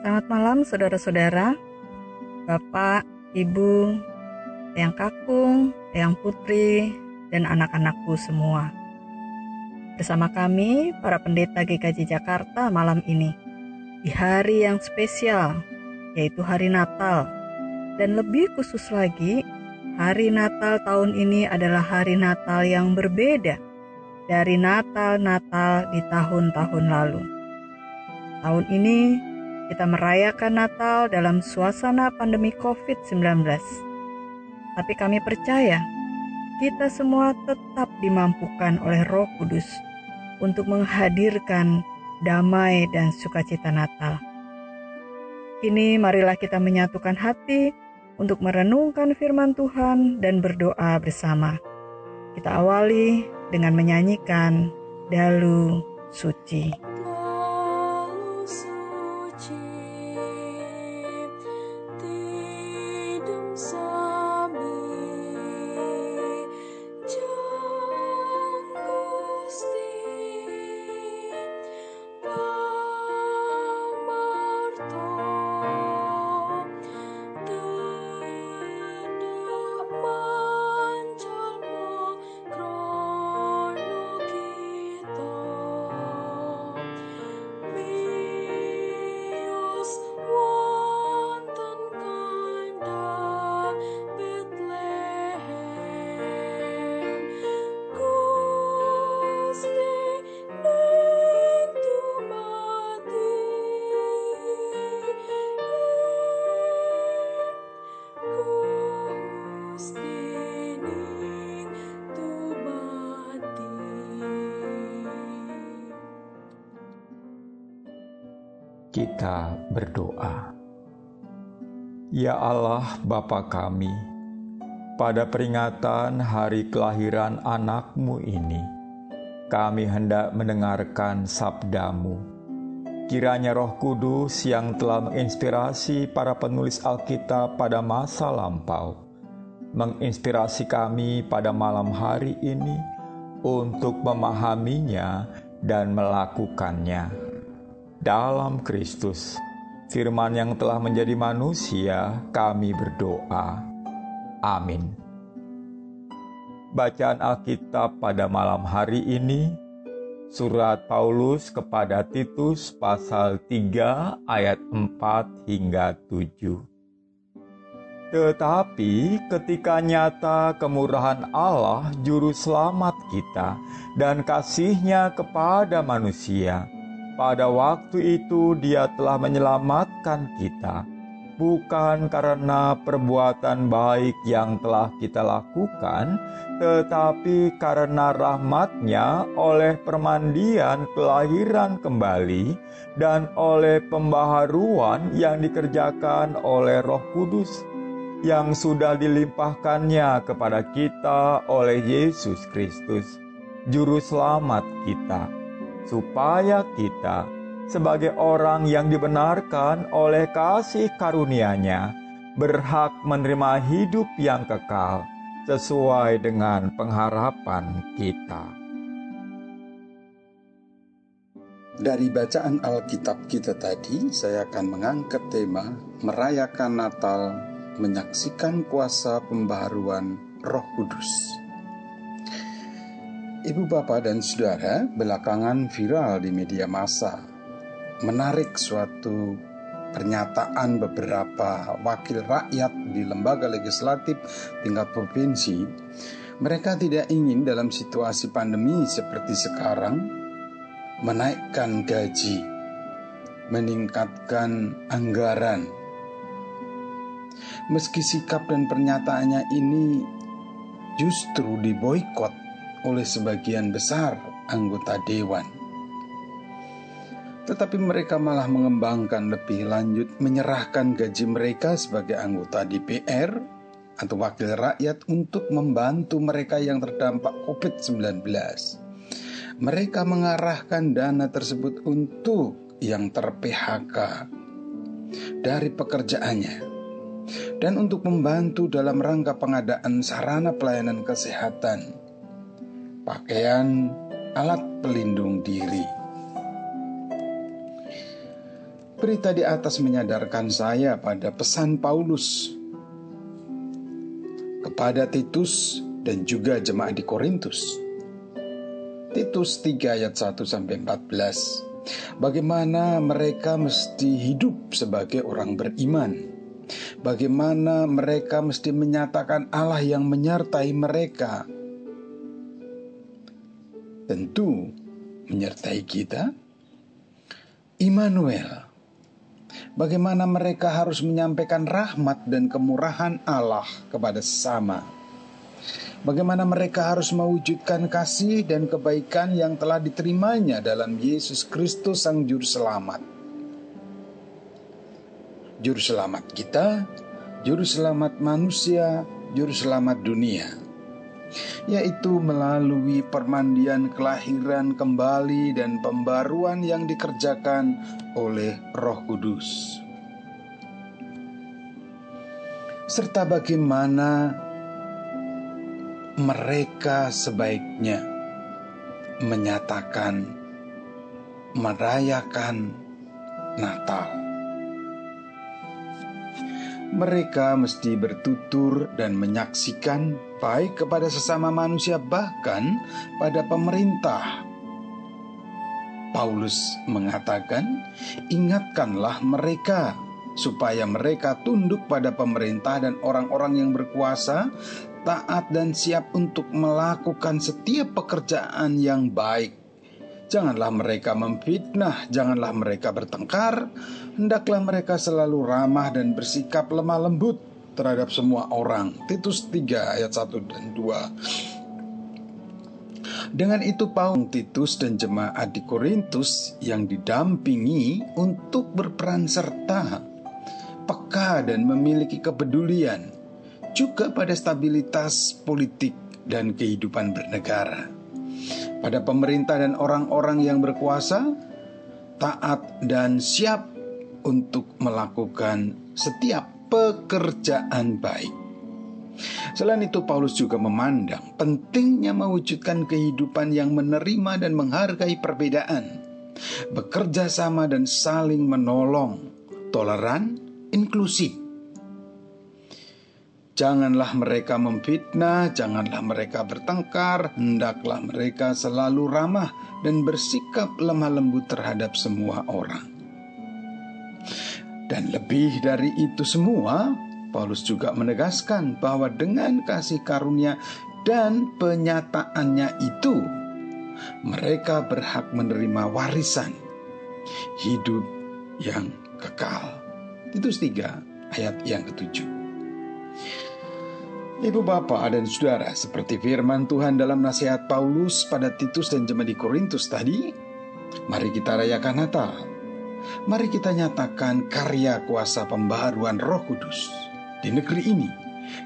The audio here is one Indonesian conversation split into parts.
Selamat malam saudara-saudara, Bapak, Ibu, Yang Kakung, Yang Putri, dan anak-anakku semua. Bersama kami, para pendeta GKJ Jakarta malam ini, di hari yang spesial, yaitu hari Natal. Dan lebih khusus lagi, hari Natal tahun ini adalah hari Natal yang berbeda dari Natal-Natal di tahun-tahun lalu. Tahun ini kita merayakan Natal dalam suasana pandemi COVID-19. Tapi kami percaya kita semua tetap dimampukan oleh Roh Kudus untuk menghadirkan damai dan sukacita Natal. Kini marilah kita menyatukan hati untuk merenungkan firman Tuhan dan berdoa bersama. Kita awali dengan menyanyikan Dalu Suci. Kita berdoa. Ya Allah Bapa kami, pada peringatan hari kelahiran anakmu ini, kami hendak mendengarkan sabdamu. Kiranya roh kudus yang telah menginspirasi para penulis Alkitab pada masa lampau, menginspirasi kami pada malam hari ini untuk memahaminya dan melakukannya dalam Kristus. Firman yang telah menjadi manusia, kami berdoa. Amin. Bacaan Alkitab pada malam hari ini, Surat Paulus kepada Titus pasal 3 ayat 4 hingga 7. Tetapi ketika nyata kemurahan Allah juru selamat kita dan kasihnya kepada manusia, pada waktu itu dia telah menyelamatkan kita, bukan karena perbuatan baik yang telah kita lakukan, tetapi karena rahmatnya oleh permandian kelahiran kembali dan oleh pembaharuan yang dikerjakan oleh roh kudus yang sudah dilimpahkannya kepada kita oleh Yesus Kristus, Juru Selamat kita supaya kita sebagai orang yang dibenarkan oleh kasih karunia-Nya berhak menerima hidup yang kekal sesuai dengan pengharapan kita. Dari bacaan Alkitab kita tadi, saya akan mengangkat tema merayakan Natal, menyaksikan kuasa pembaharuan Roh Kudus. Ibu bapak dan saudara belakangan viral di media massa menarik suatu pernyataan beberapa wakil rakyat di lembaga legislatif tingkat provinsi. Mereka tidak ingin dalam situasi pandemi seperti sekarang menaikkan gaji meningkatkan anggaran. Meski sikap dan pernyataannya ini justru diboykot oleh sebagian besar anggota dewan. Tetapi mereka malah mengembangkan lebih lanjut menyerahkan gaji mereka sebagai anggota DPR atau wakil rakyat untuk membantu mereka yang terdampak COVID-19. Mereka mengarahkan dana tersebut untuk yang ter-PHK dari pekerjaannya dan untuk membantu dalam rangka pengadaan sarana pelayanan kesehatan pakaian, alat pelindung diri. Berita di atas menyadarkan saya pada pesan Paulus kepada Titus dan juga jemaat di Korintus. Titus 3 ayat 1 sampai 14. Bagaimana mereka mesti hidup sebagai orang beriman? Bagaimana mereka mesti menyatakan Allah yang menyertai mereka? Tentu menyertai kita. Immanuel bagaimana mereka harus menyampaikan rahmat dan kemurahan Allah kepada sesama. Bagaimana mereka harus mewujudkan kasih dan kebaikan yang telah diterimanya dalam Yesus Kristus Sang Juru Selamat. Juru Selamat kita, Juru Selamat manusia, Juru Selamat dunia yaitu melalui permandian kelahiran kembali dan pembaruan yang dikerjakan oleh Roh Kudus. Serta bagaimana mereka sebaiknya menyatakan merayakan Natal mereka mesti bertutur dan menyaksikan baik kepada sesama manusia, bahkan pada pemerintah. Paulus mengatakan, "Ingatkanlah mereka." supaya mereka tunduk pada pemerintah dan orang-orang yang berkuasa, taat dan siap untuk melakukan setiap pekerjaan yang baik Janganlah mereka memfitnah, janganlah mereka bertengkar, hendaklah mereka selalu ramah dan bersikap lemah lembut terhadap semua orang. Titus 3 ayat 1 dan 2. Dengan itu Paulus Titus dan jemaat di Korintus yang didampingi untuk berperan serta peka dan memiliki kepedulian juga pada stabilitas politik dan kehidupan bernegara pada pemerintah dan orang-orang yang berkuasa, taat dan siap untuk melakukan setiap pekerjaan baik. Selain itu, Paulus juga memandang pentingnya mewujudkan kehidupan yang menerima dan menghargai perbedaan, bekerja sama dan saling menolong, toleran, inklusif Janganlah mereka memfitnah, janganlah mereka bertengkar, hendaklah mereka selalu ramah dan bersikap lemah lembut terhadap semua orang. Dan lebih dari itu semua, Paulus juga menegaskan bahwa dengan kasih karunia dan penyataannya itu, mereka berhak menerima warisan hidup yang kekal. Titus 3 ayat yang ketujuh. Ibu bapak dan saudara, seperti firman Tuhan dalam nasihat Paulus pada Titus dan jemaat di Korintus tadi, mari kita rayakan Natal. Mari kita nyatakan karya kuasa pembaharuan Roh Kudus di negeri ini,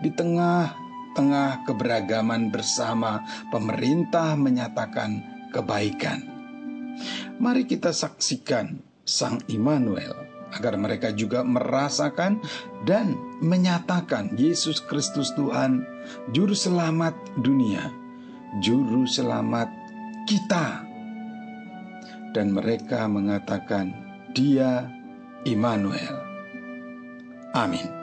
di tengah-tengah keberagaman bersama pemerintah menyatakan kebaikan. Mari kita saksikan Sang Immanuel agar mereka juga merasakan dan menyatakan Yesus Kristus Tuhan, Juru Selamat dunia, Juru Selamat kita. Dan mereka mengatakan, Dia Immanuel. Amin.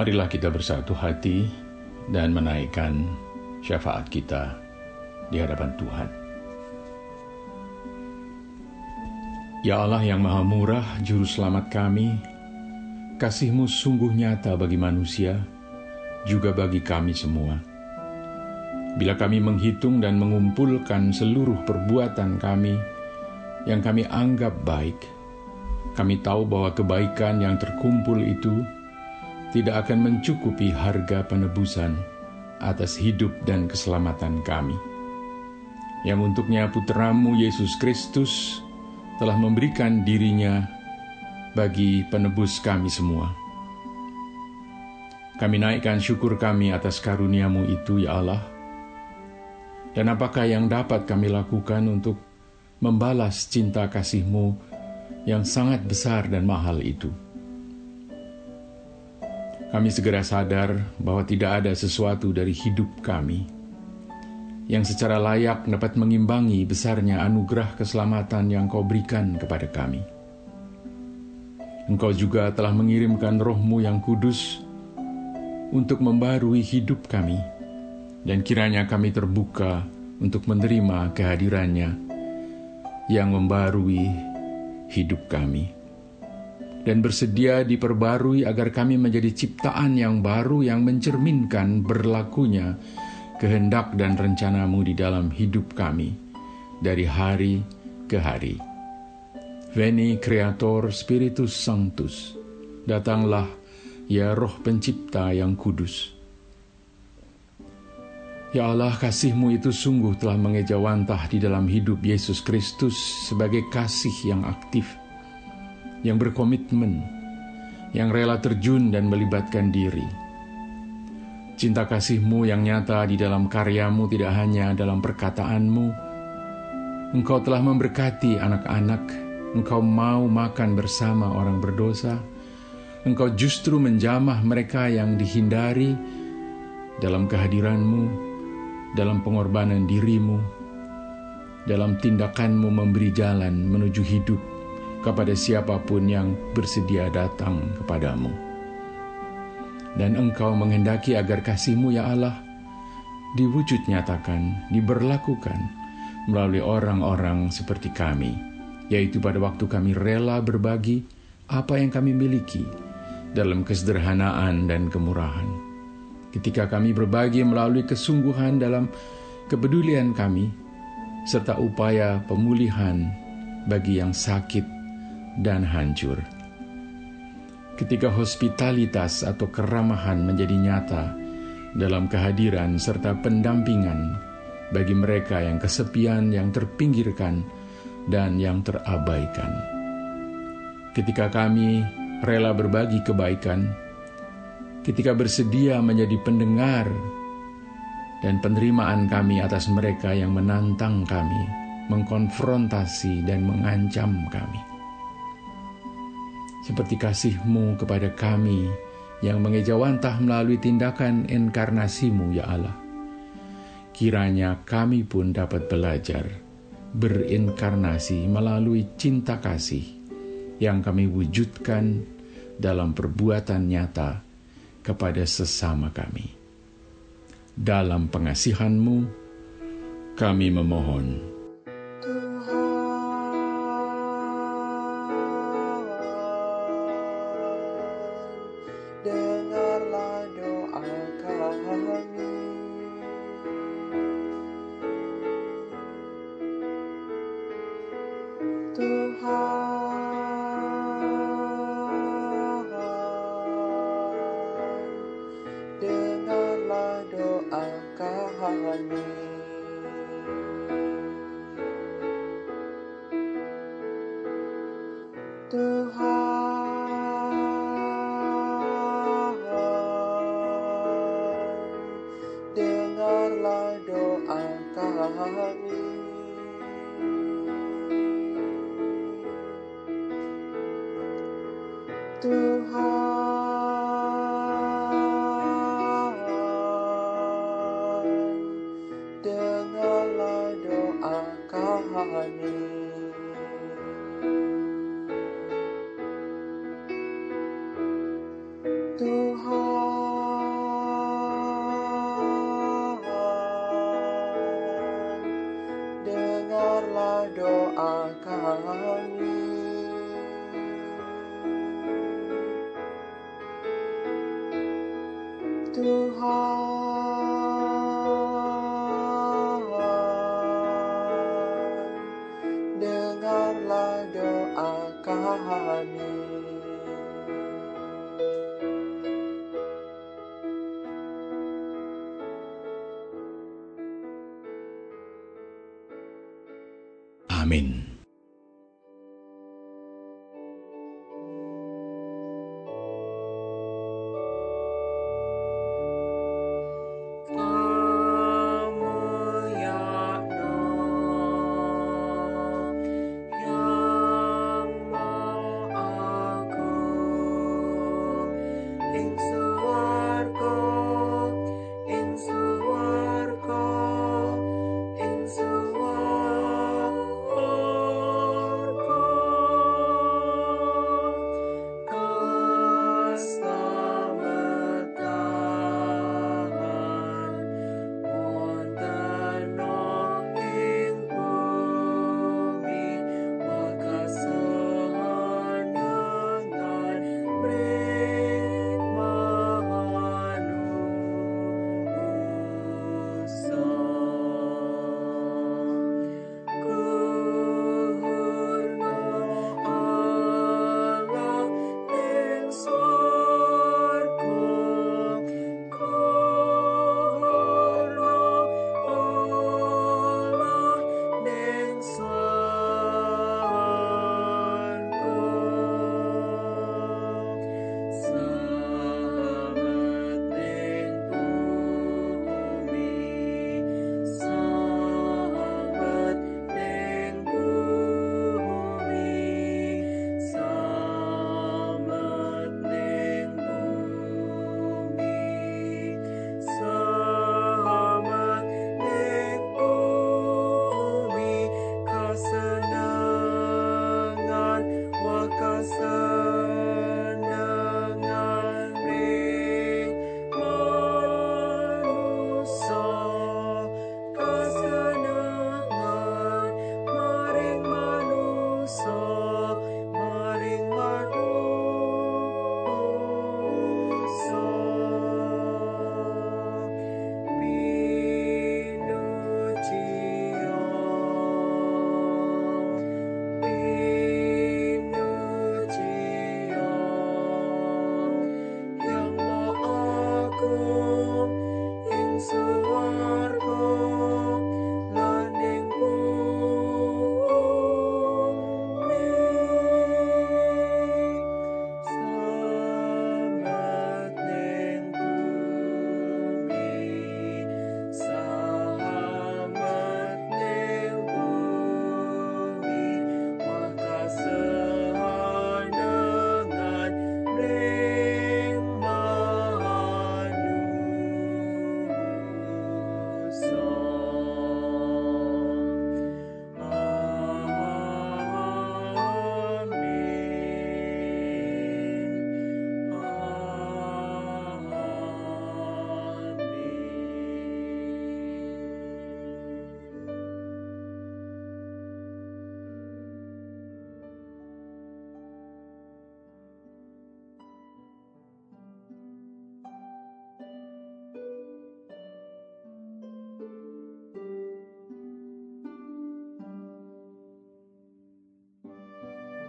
Marilah kita bersatu hati dan menaikkan syafaat kita di hadapan Tuhan. Ya Allah yang maha murah, juru selamat kami, kasihmu sungguh nyata bagi manusia, juga bagi kami semua. Bila kami menghitung dan mengumpulkan seluruh perbuatan kami yang kami anggap baik, kami tahu bahwa kebaikan yang terkumpul itu tidak akan mencukupi harga penebusan atas hidup dan keselamatan kami. Yang untuknya putramu Yesus Kristus telah memberikan dirinya bagi penebus kami semua. Kami naikkan syukur kami atas karuniamu itu, ya Allah. Dan apakah yang dapat kami lakukan untuk membalas cinta kasihmu yang sangat besar dan mahal itu? Kami segera sadar bahwa tidak ada sesuatu dari hidup kami yang secara layak dapat mengimbangi besarnya anugerah keselamatan yang kau berikan kepada kami. Engkau juga telah mengirimkan rohmu yang kudus untuk membarui hidup kami, dan kiranya kami terbuka untuk menerima kehadirannya yang membarui hidup kami dan bersedia diperbarui agar kami menjadi ciptaan yang baru yang mencerminkan berlakunya kehendak dan rencanamu di dalam hidup kami dari hari ke hari. Veni Creator Spiritus Sanctus, datanglah ya roh pencipta yang kudus. Ya Allah, kasihmu itu sungguh telah mengejawantah di dalam hidup Yesus Kristus sebagai kasih yang aktif yang berkomitmen, yang rela terjun dan melibatkan diri. Cinta kasihmu yang nyata di dalam karyamu tidak hanya dalam perkataanmu. Engkau telah memberkati anak-anak, engkau mau makan bersama orang berdosa, engkau justru menjamah mereka yang dihindari dalam kehadiranmu, dalam pengorbanan dirimu, dalam tindakanmu memberi jalan menuju hidup kepada siapa pun yang bersedia datang kepadamu. Dan engkau menghendaki agar kasihmu ya Allah diwujud nyatakan, diberlakukan melalui orang-orang seperti kami, yaitu pada waktu kami rela berbagi apa yang kami miliki dalam kesederhanaan dan kemurahan. Ketika kami berbagi melalui kesungguhan dalam kepedulian kami, serta upaya pemulihan bagi yang sakit dan hancur. Ketika hospitalitas atau keramahan menjadi nyata dalam kehadiran serta pendampingan bagi mereka yang kesepian, yang terpinggirkan, dan yang terabaikan. Ketika kami rela berbagi kebaikan, ketika bersedia menjadi pendengar dan penerimaan kami atas mereka yang menantang kami, mengkonfrontasi dan mengancam kami seperti kasih-Mu kepada kami yang mengejawantah melalui tindakan inkarnasimu ya Allah. Kiranya kami pun dapat belajar berinkarnasi melalui cinta kasih yang kami wujudkan dalam perbuatan nyata kepada sesama kami. Dalam pengasihan-Mu, kami memohon. Swami. Tuhan, things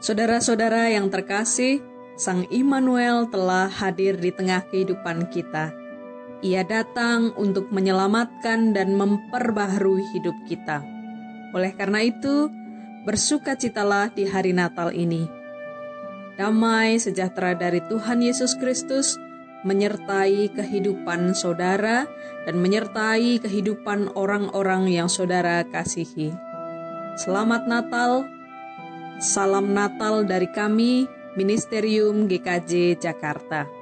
Saudara-saudara yang terkasih, Sang Immanuel telah hadir di tengah kehidupan kita. Ia datang untuk menyelamatkan dan memperbaharui hidup kita. Oleh karena itu, bersukacitalah di hari Natal ini. Damai sejahtera dari Tuhan Yesus Kristus menyertai kehidupan saudara dan menyertai kehidupan orang-orang yang saudara kasihi. Selamat Natal, salam Natal dari kami, Ministerium GKJ Jakarta.